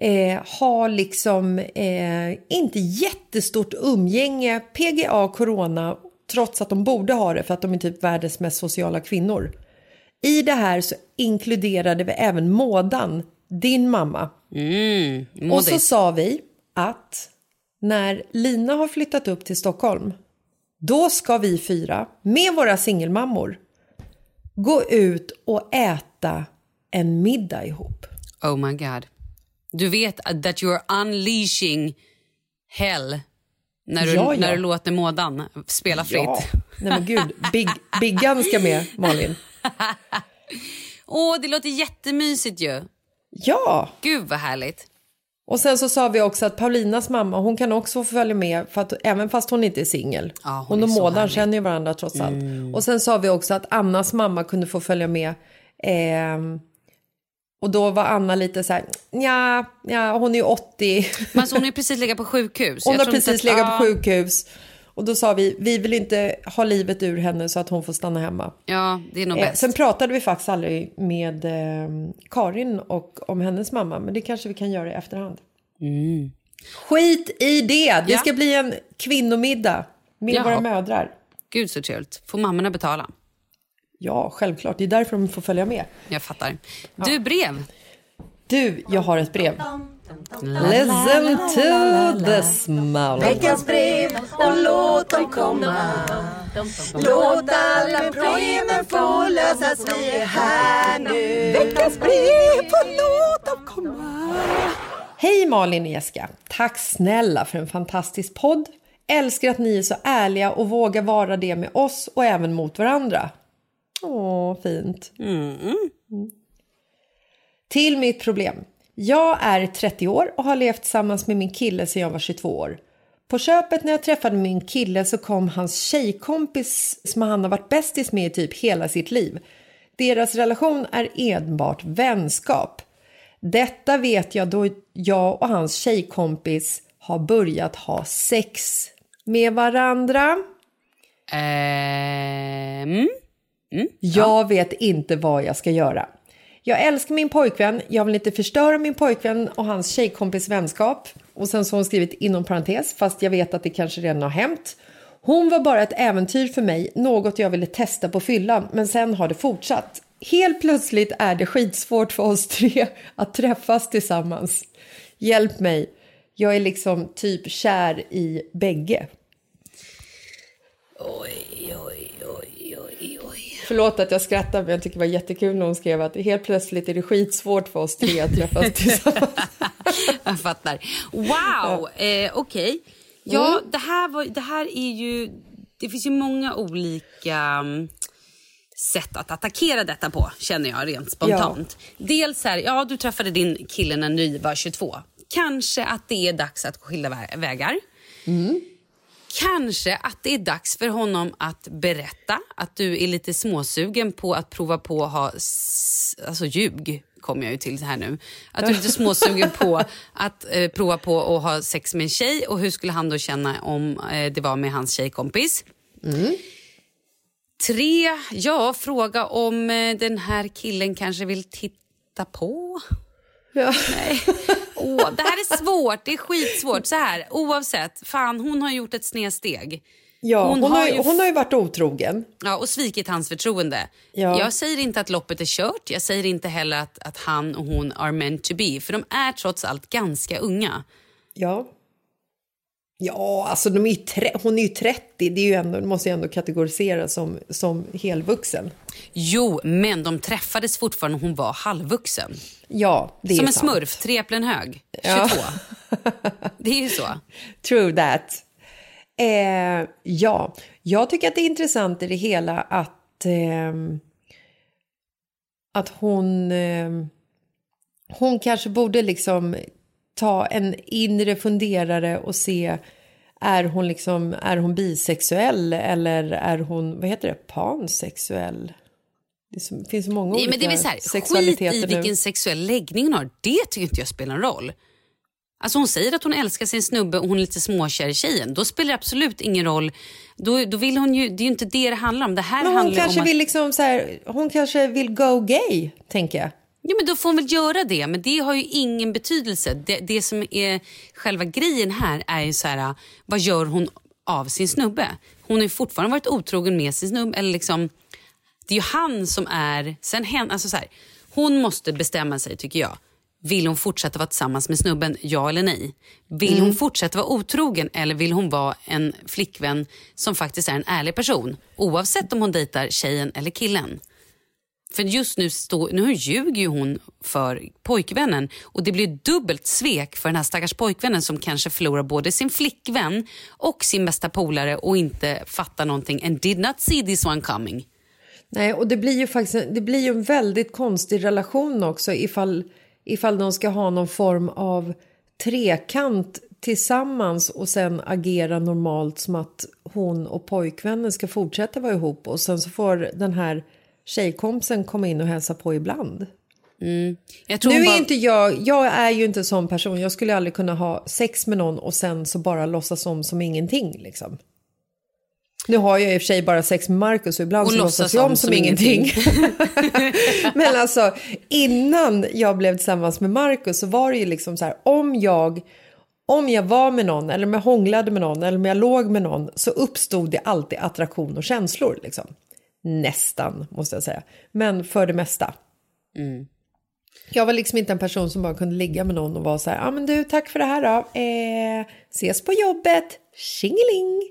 eh, har liksom eh, inte jättestort umgänge, PGA, corona, trots att de borde ha det för att de är typ världens mest sociala kvinnor. I det här så inkluderade vi även Mådan, din mamma. Mm, Och så sa vi att när Lina har flyttat upp till Stockholm, då ska vi fyra med våra singelmammor gå ut och äta en middag ihop. Oh my god. Du vet that you're unleashing hell när du, Ja, ja. När du låter mådan spela fritt. Ja, nej men gud, Big, Biggan ska med, Malin. Åh, det låter jättemysigt ju. Ja, Gud vad härligt. och sen så sa vi också att Paulinas mamma, hon kan också få följa med, för att, även fast hon inte är singel. Ja, hon hon och Mådan. Mm. känner ju varandra trots allt. Och sen sa vi också att Annas mamma kunde få följa med. ehm, och då var Anna lite så här, ja, ja hon är ju 80. Men alltså, hon har precis legat på sjukhus. Hon Jag har precis att- legat på sjukhus. Och då sa vi, vi vill inte ha livet ur henne så att hon får stanna hemma. Ja, det är nog Eh, bäst. sen pratade vi faktiskt aldrig med eh, Karin och om hennes mamma, men det kanske vi kan göra i efterhand. Skit i det! Det Mm. Ja. ska bli en kvinnomiddag med Jaha. våra mödrar. Gud så trevligt. Får mammorna betala? Ja, självklart. Det är därför de får följa med. Jag fattar. Du, brev. Du, jag har ett brev. Listen to the smell. Veckans brev och låt dem komma Låt alla problemen få lösas, vi är här nu Veckans brev och låt dem komma Hej Malin och Jessica! Tack snälla för en fantastisk podd. Älskar att ni är så ärliga och vågar vara det med oss och även mot varandra. Åh, fint. Mm. Till mitt problem. Jag är 30 år och har levt tillsammans med min kille sedan jag var 22 år. På köpet när jag träffade min kille så kom hans tjejkompis som han har varit bästis med i typ hela sitt liv. Deras relation är enbart vänskap. Detta vet jag då jag och hans tjejkompis har börjat ha sex med varandra. Ehm, Jag vet inte vad jag ska göra. Jag älskar min pojkvän, jag vill inte förstöra min pojkvän och hans tjejkompis vänskap. Och sen så har hon skrivit inom parentes, fast jag vet att det kanske redan har hänt. Hon var bara ett äventyr för mig, något jag ville testa på fyllan, men sen har det fortsatt. Helt plötsligt är det skitsvårt för oss tre att träffas tillsammans. Hjälp mig, jag är liksom typ kär i bägge. oj, oj. Förlåt att jag skrattar men jag tycker det var jättekul när hon skrev att helt plötsligt är det skitsvårt för oss tre att träffas tillsammans. Jag fattar. Wow, eh, okej. Ja, det, här var, det här är ju... Det finns ju många olika mm, sätt att attackera detta på, känner jag rent spontant. Dels här, ja du träffade din kille när ni var 22. Kanske att det är dags att gå skilda vä- vägar. Kanske att det är dags för honom att berätta att du är lite småsugen på att prova på att ha... Alltså ljug kommer jag ju till här nu. Att du är lite småsugen på att eh, prova på att ha sex med en tjej och hur skulle han då känna om eh, det var med hans tjejkompis? Tre, ja fråga om eh, den här killen kanske vill titta på. Ja. Nej. Åh, det här är svårt, det är skitsvårt. Så här, oavsett, fan hon har gjort ett snedsteg. Ja, hon, har, ju, ju hon har ju varit otrogen. Ja, och svikit hans förtroende. Ja. Jag säger inte att loppet är kört. Jag säger inte heller att, att han och hon are meant to be. För de är trots allt ganska unga. Ja. Ja, alltså de är tre, hon är ju 30. Det är ju ändå, måste ju ändå kategoriseras som, som helvuxen. Jo, men de träffades fortfarande när hon var halvvuxen. Ja, det Som är en sant. smurf, tre äpplen hög. 22. Ja. Det är ju så. True that. Eh, ja, jag tycker att det är intressant i det hela att, ehm, att hon, ehm, hon kanske borde liksom ta en inre funderare och se är hon, liksom, är hon bisexuell eller är hon, vad heter det, pansexuell? Det så- finns så många Nej, olika men det är så här, skit i nu. vilken sexuell läggning hon har. Det tycker inte jag spelar en roll. Alltså hon säger att hon älskar sin snubbe och hon är lite småkär i tjejen. Då spelar det absolut ingen roll. Då, då vill hon ju, det är ju inte det det handlar om. Det här Men hon handlar kanske om att, vill liksom så här, hon kanske vill go gay, tänker jag. Ja, men då får hon väl göra det, men det har ju ingen betydelse. Det, det som är själva grejen här är ju så här, vad gör hon av sin snubbe? Hon har ju fortfarande varit otrogen med sin snubbe. Eller liksom, det är ju han som är... Sen hen, alltså så här, hon måste bestämma sig, tycker jag. Vill hon fortsätta vara tillsammans med snubben, ja eller nej? Vill hon fortsätta vara otrogen eller vill hon vara en flickvän som faktiskt är en ärlig person? Oavsett om hon dejtar tjejen eller killen. För just nu, stå, nu ljuger ju hon för pojkvännen och det blir dubbelt svek för den här stackars pojkvännen som kanske förlorar både sin flickvän och sin bästa polare och inte fattar någonting and did not see this one coming. Nej, och det blir ju faktiskt det blir ju en väldigt konstig relation också ifall, ifall de ska ha någon form av trekant tillsammans och sen agera normalt som att hon och pojkvännen ska fortsätta vara ihop och sen så får den här tjejkompisen komma in och hälsa på ibland. Jag tror Nu är bara- inte jag, jag är ju inte en sån person. Jag skulle aldrig kunna ha sex med någon och sen så bara låtsas om som ingenting liksom. Nu har jag i och för sig bara sex med Markus och ibland Och så låtsas jag om som, ingenting. Men alltså innan jag blev tillsammans med Markus så var det ju liksom så här om jag om jag var med någon eller om jag hånglade med någon eller om jag låg med någon så uppstod det alltid attraktion och känslor liksom. Nästan måste jag säga. Men för det mesta. Jag var liksom inte en person som bara kunde ligga med någon och vara så här, ja ah, men du tack för det här då, eh, ses på jobbet, tjingeling.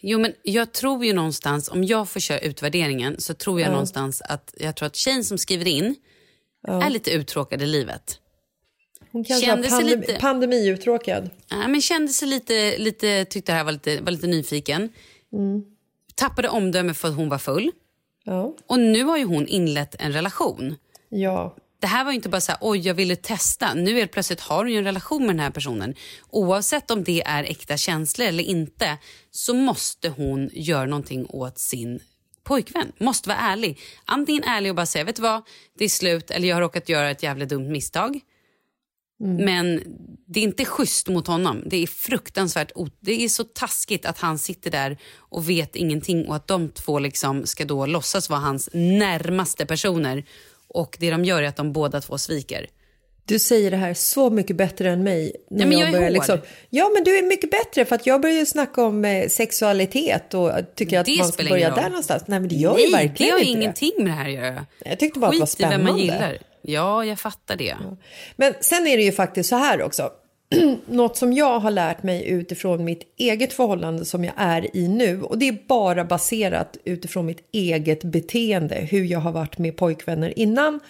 Jo, men jag tror ju någonstans, om jag får köra utvärderingen, så tror jag någonstans att jag tror att tjejen som skriver in är lite uttråkad i livet. Hon kanske Kände pandem- lite- pandemiuttråkad. Ja, men kände sig lite, lite tyckte det här var lite, var lite nyfiken. Tappade omdöme för att hon var full. Ja. Och nu har ju hon inlett en relation. ja. Det här var ju inte bara så här, oj jag ville testa. Nu helt plötsligt har hon en relation med den här personen. Oavsett om det är äkta känslor eller inte så måste hon göra någonting åt sin pojkvän. Måste vara ärlig. Antingen ärlig och bara säga, vet du vad, det är slut eller jag har råkat göra ett jävla dumt misstag. Men det är inte schysst mot honom. Det är fruktansvärt, det är så taskigt att han sitter där och vet ingenting och att de två liksom ska då låtsas vara hans närmaste personer. Och det de gör är att de båda två sviker. Du säger det här så mycket bättre än mig. När Ja, men jag är börjar hård. liksom, ja, men du är mycket bättre för att jag börjar ju snacka om eh, sexualitet och tycker att Det man ska börja där någonstans. Nej, men det gör ju Nej, verkligen det har inte ingenting med det här att göra. Jag tyckte bara att det var Skit i vem man spännande. gillar. Ja, jag fattar det. Men sen är det ju faktiskt så här också. Något som jag har lärt mig utifrån mitt eget förhållande som jag är i nu och det är bara baserat utifrån mitt eget beteende, hur jag har varit med pojkvänner innan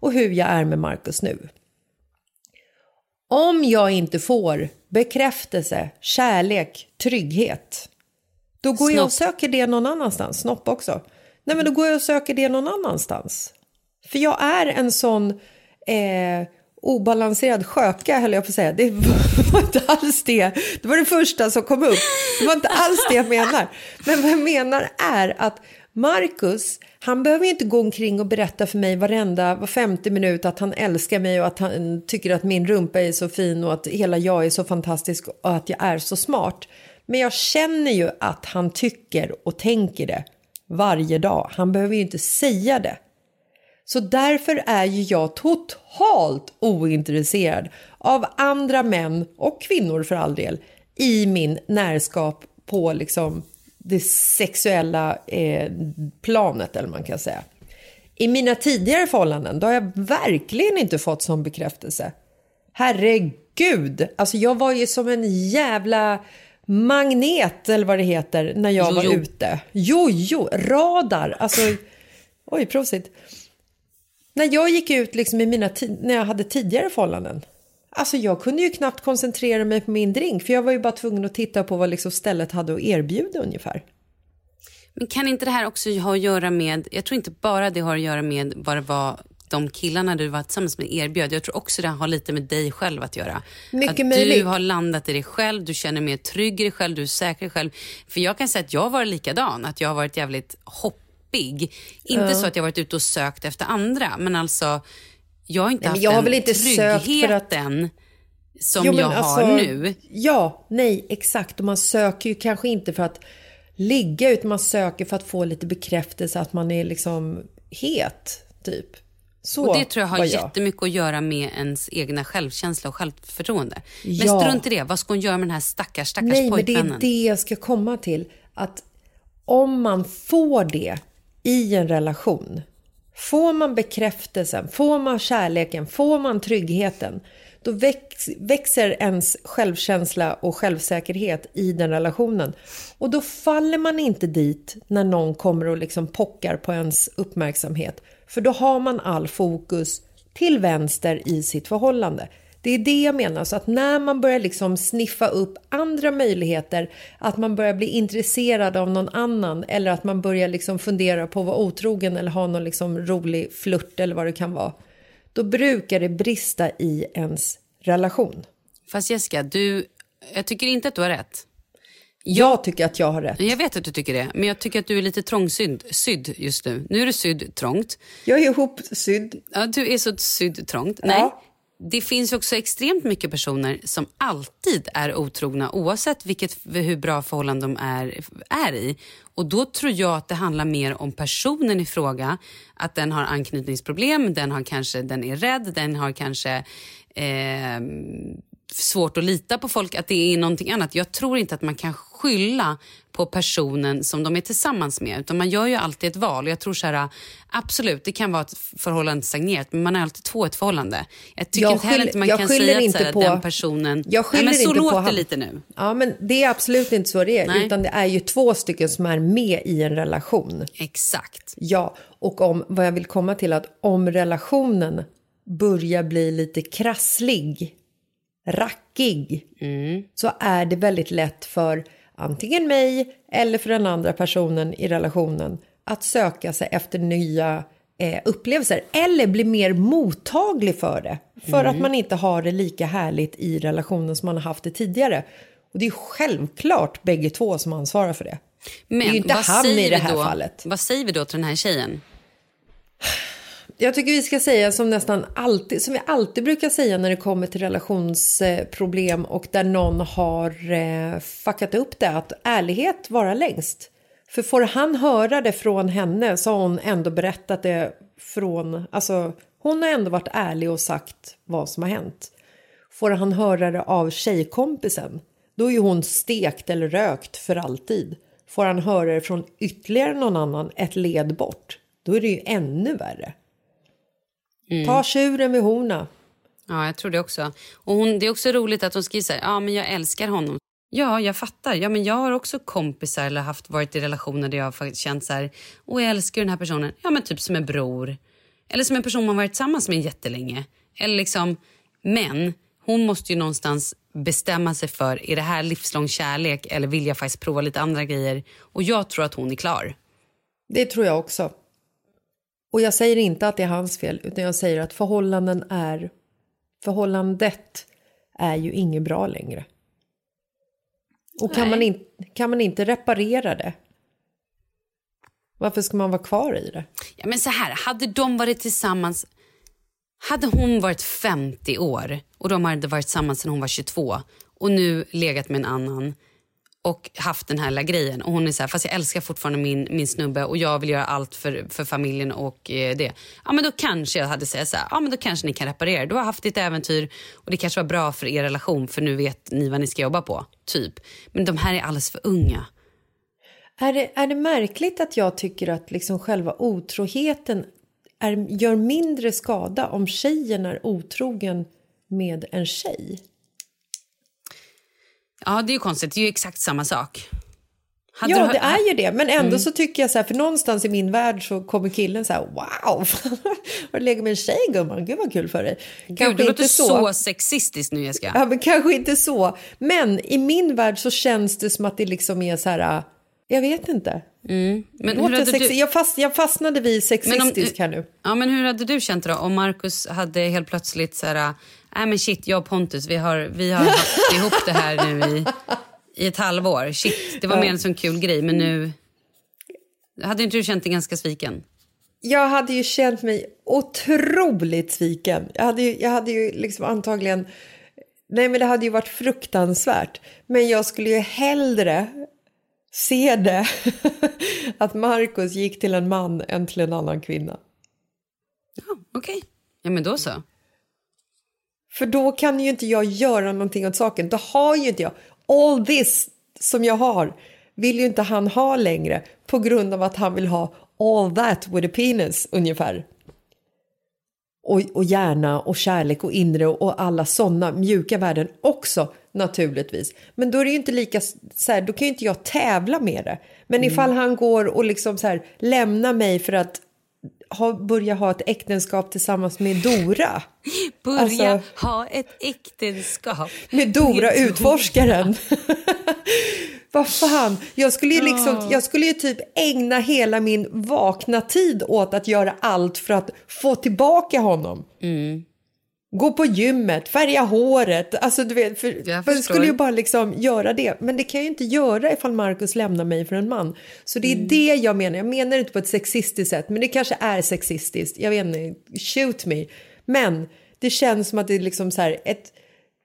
och hur jag är med Markus nu. Om jag inte får bekräftelse, kärlek, trygghet, då går jag och Snopp. söker det någon annanstans, snopp också. Nej, men då går jag och söker det någon annanstans. För jag är en sån eh, obalanserad sköka, höll jag på att säga. Det var inte alls det. Det var det första som kom upp. Det var inte alls det jag menar. Men vad jag menar är att Marcus, han behöver inte gå omkring och berätta för mig varenda, var femte minut att han älskar mig och att han tycker att min rumpa är så fin och att hela jag är så fantastisk och att jag är så smart. Men jag känner ju att han tycker och tänker det varje dag. Han behöver ju inte säga det. Så därför är ju jag totalt ointresserad av andra män och kvinnor för all del i min närskap på liksom det sexuella eh, planet eller man kan säga. I mina tidigare förhållanden då har jag verkligen inte fått sån bekräftelse. Herregud, alltså jag var ju som en jävla magnet eller vad det heter när jag var ute. Jojo, radar, alltså oj prosit. När jag gick ut liksom i mina när jag hade tidigare förhållanden. Alltså jag kunde ju knappt koncentrera mig på min drink för jag var ju bara tvungen att titta på vad liksom stället hade att erbjuda ungefär. Men kan inte det här också ha att göra med, jag tror inte bara det har att göra med vad det var de killarna du var tillsammans med erbjöd. Jag tror också det har lite med dig själv att göra. Mycket att möjligt. du har landat i dig själv, du känner mer trygg i dig själv, du är säker i dig själv. För jag kan säga att jag varit likadan, att jag har varit jävligt hoppig. Inte Ja. så att jag har varit ute och sökt efter andra, men alltså jag har inte Nej, haft jag har väl inte sökt för att- som Jo, jag har alltså, nu. Ja, nej, exakt. Och man söker ju kanske inte för att ligga utan man söker för att få lite bekräftelse att man är liksom het, typ. Så och det tror jag har jag. jättemycket att göra med ens egna självkänsla och självförtroende. Men Ja. strunt i det, vad ska hon göra med den här stackars, stackars Nej, men det är pojkvännen? det jag ska komma till. Att om man får det i en relation, får man bekräftelsen, får man kärleken, får man tryggheten, då väx, växer ens självkänsla och självsäkerhet i den relationen. Och då faller man inte dit när någon kommer och liksom pockar på ens uppmärksamhet. För då har man all fokus till vänster i sitt förhållande. Det är det jag menar, så att när man börjar liksom sniffa upp andra möjligheter, att man börjar bli intresserad av någon annan eller att man börjar liksom fundera på att vara otrogen eller ha någon liksom rolig flört eller vad det kan vara, då brukar det brista i ens relation. Fast Jessica, du, jag tycker inte att du har rätt. Jag tycker att jag har rätt. Jag vet att du tycker det, men jag tycker att du är lite trångsydd sydd just nu. Nu är du sydd trångt. Jag är ihopsydd. Ja, du är så sydd trångt. Nej. Det finns också extremt mycket personer som alltid är otrogna oavsett vilket, hur bra förhållande de är, är i. Och Då tror jag att det handlar mer om personen i fråga. Att den har anknytningsproblem, den, har kanske, den är rädd, den har kanske eh, svårt att lita på folk, att det är någonting annat. Jag tror inte att man kan skylla på personen som de är tillsammans med. Utan man gör ju alltid ett val. Jag tror så här, absolut, det kan vara ett förhållande stagnerat, men man är alltid två i ett förhållande. Jag tycker Jag inte heller att man kan säga att, inte så här, på- den personen... Jag skyller Nej, men så inte låter det han- lite nu. Ja, men det är absolut inte så det är, Nej. utan det är ju två stycken som är med i en relation. Exakt. Ja, och om vad jag vill komma till att om relationen börjar bli lite krasslig, rackig, så är det väldigt lätt för antingen mig eller för den andra personen i relationen att söka sig efter nya eh, upplevelser eller bli mer mottaglig för det. För att man inte har det lika härligt i relationen som man har haft det tidigare. Och det är självklart bägge två som ansvarar för det. Men det är ju inte han i det här då, fallet. Vad säger vi då till den här tjejen? Jag tycker vi ska säga som nästan alltid, som vi alltid brukar säga när det kommer till relationsproblem och där någon har eh, fuckat upp det, att ärlighet vara längst. För får han höra det från henne så har hon ändå berättat det från, alltså hon har ändå varit ärlig och sagt vad som har hänt. Får han höra det av tjejkompisen, då är ju hon stekt eller rökt för alltid. Får han höra det från ytterligare någon annan ett led bort, då är det ju ännu värre. Ta tjuren vid horna. Ja, jag tror det också. Och hon, det är också roligt att hon skriver så här, ja men jag älskar honom. Ja, jag fattar. Ja, men jag har också kompisar eller haft varit i relationer där jag har känt så här, och jag älskar den här personen. Ja, men typ som en bror. Eller som en person man varit tillsammans med jättelänge. Eller liksom, men hon måste ju någonstans bestämma sig för, är det här livslång kärlek eller vill jag faktiskt prova lite andra grejer? Och jag tror att hon är klar. Det tror jag också. Och jag säger inte att det är hans fel, utan jag säger att förhållanden är... Förhållandet är ju inget bra längre. Och kan Nej. man, in, kan man inte reparera det, varför ska man vara kvar i det? Ja, men så här, hade de varit tillsammans... Hade hon varit 50 år och de hade varit tillsammans sedan hon var 22 och nu legat med en annan och haft den här lilla grejen och hon är så här, fast jag älskar fortfarande min, min snubbe och jag vill göra allt för, för familjen och eh, det. Ja men då kanske jag hade sagt så här, ja men då kanske ni kan reparera. Du har haft ditt äventyr och det kanske var bra för er relation för nu vet ni vad ni ska jobba på. Typ. Men de här är alldeles för unga. Är det, är det märkligt att jag tycker att liksom själva otroheten är, gör mindre skada om tjejen är otrogen med en tjej? Ja det är ju konstigt, det är ju exakt samma sak. Hade ja, du- det är ju det. Men ändå Mm. så tycker jag så här, för någonstans i min värld så kommer killen så här, wow, har du legat med en tjej gumman? Gud vad kul för dig. Gud, det låter så sexistiskt nu Jessica. Ja, men kanske inte så. Men i min värld så känns det som att det liksom är så här, jag vet inte. Men Låter hur hade sexi- du... jag, fast, jag fastnade vid sexistisk här nu. Ja, men hur hade du känt då om Markus hade helt plötsligt så här, nej men shit, jag och Pontus, vi har, vi har haft ihop det här nu i, i ett halvår. Shit, det var mer en sån kul grej, men nu... Hade inte du känt dig ganska sviken? Jag hade ju känt mig otroligt sviken. Jag hade ju, jag hade ju liksom antagligen... Nej, men det hade ju varit fruktansvärt. Men jag skulle ju hellre se det att Markus gick till en man än till en annan kvinna. Ja, okej. Ja, men då så. För då kan ju inte jag göra någonting åt saken. Då har ju inte jag all this som jag har vill ju inte han ha längre på grund av att han vill ha all that with a penis ungefär. Och, och hjärna och kärlek och inre och alla sådana mjuka värden också naturligtvis. Men då är det ju inte lika så här, då kan ju inte jag tävla med det. Men ifall han går och liksom så här lämnar mig för att ha, börja ha ett äktenskap tillsammans med Dora. Börja Alltså- ha ett äktenskap. Med Dora Med utforskaren. Vad fan, jag skulle ju liksom, Ah. jag skulle ju typ ägna hela min vakna tid åt att göra allt för att få tillbaka honom. Mm. Gå på gymmet, färga håret, alltså du vet, för, Jag för skulle ju bara liksom göra det. Men det kan jag ju inte göra ifall Markus lämnar mig för en man. Så det är Mm. det jag menar, jag menar inte på ett sexistiskt sätt, men det kanske är sexistiskt, jag vet inte, shoot me. Men det känns som att det är liksom så här ett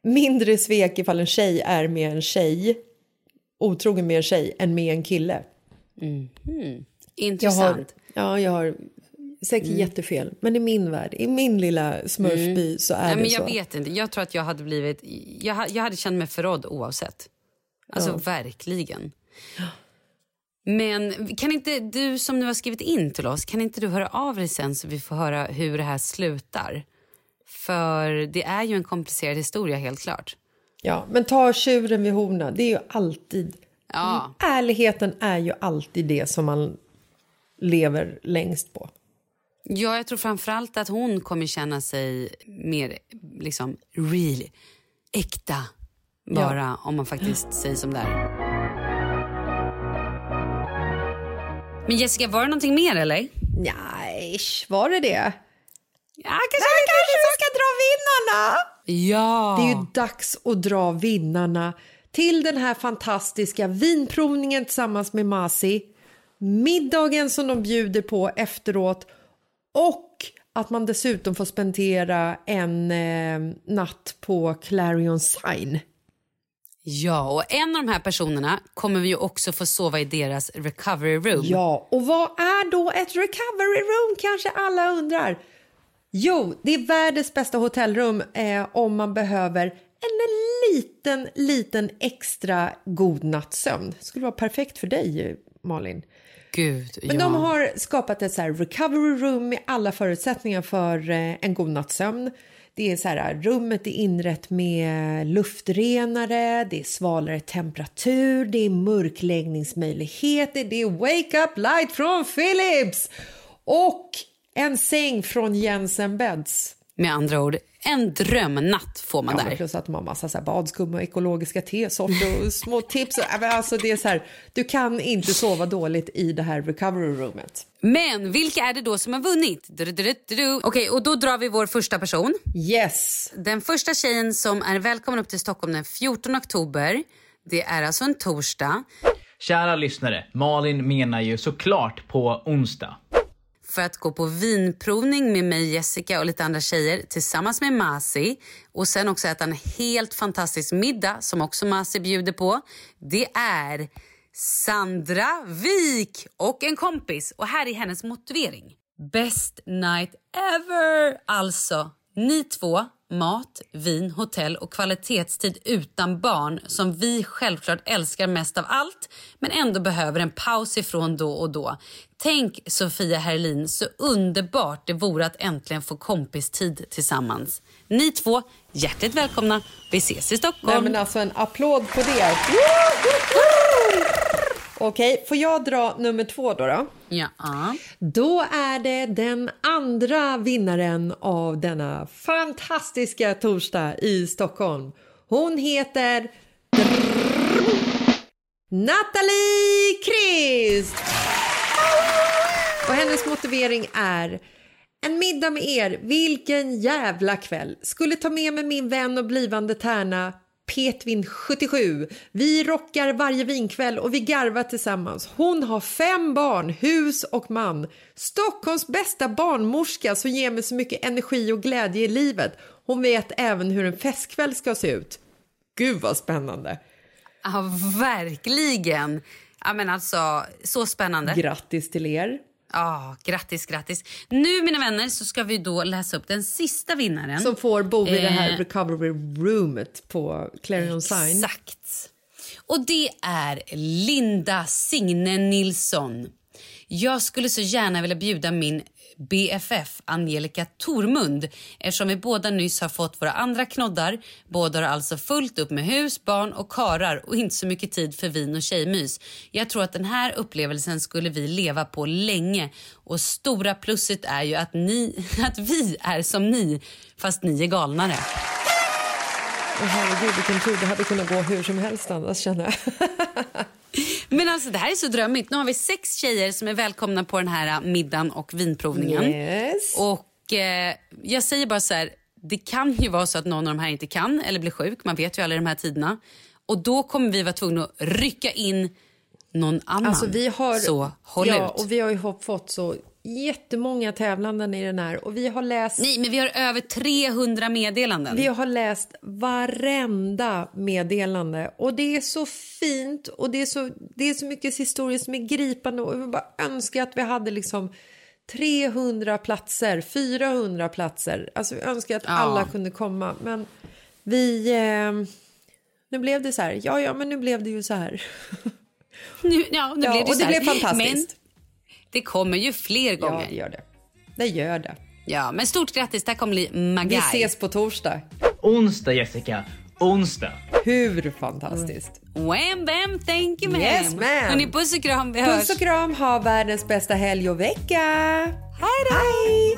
mindre svek ifall en tjej är med en tjej, otrogen med en tjej, än med en kille. Jag har, Intressant. ja, jag har säkert jättefel, men i min värld, i min lilla smurfby så är Nej, det men så. jag vet inte. Jag tror att jag hade blivit... Jag, jag hade känt mig förrådd oavsett. Alltså verkligen. Men kan inte du som nu har skrivit in till oss, kan inte du höra av dig sen så vi får höra hur det här slutar? För det är ju en komplicerad historia helt klart. Ja, men ta tjuren vid hornen, det är ju alltid... Ja. Ärligheten är ju alltid det som man lever längst på. Ja, jag tror framförallt att hon kommer känna sig mer liksom real, äkta bara om man faktiskt säger som det är. Men Jessica, var det någonting mer eller? Nej, var det det? Ja, kanske, Nej, kanske vi ska dra vinnarna! Ja. Det är ju dags att dra vinnarna till den här fantastiska vinprovningen tillsammans med Masi, middagen som de bjuder på efteråt och att man dessutom får spendera en eh, natt på Clarion Sign. Ja, och en av de här personerna kommer vi ju också få sova i deras recovery room. Ja, och vad är då ett recovery room kanske alla undrar? Jo, det är världens bästa hotellrum eh, om man behöver en liten, liten extra god nattsömn. skulle vara perfekt för dig, Malin. Gud, Men ja. de har skapat ett så recovery room med alla förutsättningar för eh, en god nattsömn. Det är så här, rummet är inrett med luftrenare, det är svalare temperatur, det är mörkläggningsmöjligheter, det är wake up light från Philips och en säng från Jensen Beds. Med andra ord, En drömnatt får man Ja, där. plus att de har massa så här badskum och ekologiska tesorter och små tips. Alltså det är så här, du kan inte sova dåligt i det här recovery roomet. Men vilka är det då som har vunnit? Okej, och då drar vi vår första person. Yes! Den första tjejen som är välkommen upp till Stockholm den 14 oktober. Det är alltså en torsdag. Kära lyssnare, Malin menar ju såklart på onsdag för att gå på vinprovning med mig, Jessica och lite andra tjejer tillsammans med Masi. Och sen också äta en helt fantastisk middag som också Masi bjuder på. Det är Sandra Wik och en kompis. Och här är hennes motivering. Best night ever! Alltså, ni två, mat, vin, hotell och kvalitetstid utan barn som vi självklart älskar mest av allt men ändå behöver en paus ifrån då och då. Tänk Sofia Herlin, så underbart det vore att äntligen få kompistid tillsammans. Ni två, hjärtligt välkomna. Vi ses i Stockholm. Nej, men alltså en applåd på det. Okej, får jag dra nummer två då? Då, Ja. då är det den andra vinnaren av denna fantastiska torsdag i Stockholm. Hon heter Nathalie Krist! Och hennes motivering är en middag med er, vilken jävla kväll. Skulle ta med mig min vän och blivande tärna Petvin 77. Vi rockar varje vinkväll och vi garvar tillsammans. Hon har fem barn, hus och man. Stockholms bästa barnmorska som ger mig så mycket energi och glädje i livet. Hon vet även hur en festkväll ska se ut. Gud vad spännande. Ja, verkligen. Ja, men alltså, så spännande. Grattis till er. Ja, grattis, grattis. Nu, mina vänner, så ska vi då läsa upp den sista vinnaren. Som får bo i det här Eh, recovery roomet på Clarion Sign. Exakt. Och det är Linda Signe Nilsson. Jag skulle så gärna vilja bjuda min BFF Angelica Tormund eftersom vi båda nyss har fått våra andra knoddar. Båda har alltså fullt upp med hus, barn och karar och inte så mycket tid för vin och tjejmys. Jag tror att den här upplevelsen skulle vi leva på länge och stora plusset är ju att, ni, att vi är som ni fast ni är galnare. Oh, herregud, vilken tur. Det hade kunnat gå hur som helst annars känner jag. Men alltså det här är så drömmigt. Nu har vi sex tjejer som är välkomna på den här äh, middagen och vinprovningen. Yes. Och eh, jag säger bara så här, det kan ju vara så att någon av de här inte kan eller blir sjuk. Man vet ju alla de här tiderna. Och då kommer vi vara tvungna att rycka in någon annan. Alltså vi har, Så håll ja, ut. Och vi har ju fått så jättemånga tävlanden i den här och vi har läst Nej, men vi har över 300 meddelanden. Vi har läst varenda meddelande och det är så fint och det är så, det är så mycket historiskt som är gripande och jag bara önskar att vi hade liksom 300 platser, 400 platser. Alltså jag önskar att Ja. alla kunde komma men vi... Eh, nu blev det så här. Ja, ja, men nu blev det ju så här. Nu, ja, nu Ja, blev det och så det här. blev fantastiskt. Men det kommer ju fler Ja, gånger. det gör det. Det gör det. Ja, men stort grattis, det här kommer bli Magai. Vi ses på torsdag. Onsdag Jessica, onsdag. Hur fantastiskt? Wham bam, thank you ma'am. Yes, ma'am. Hörni, puss och kram, vi hörs. Puss och kram, ha världens bästa helg och vecka! Hej då! Hej!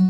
Thank you.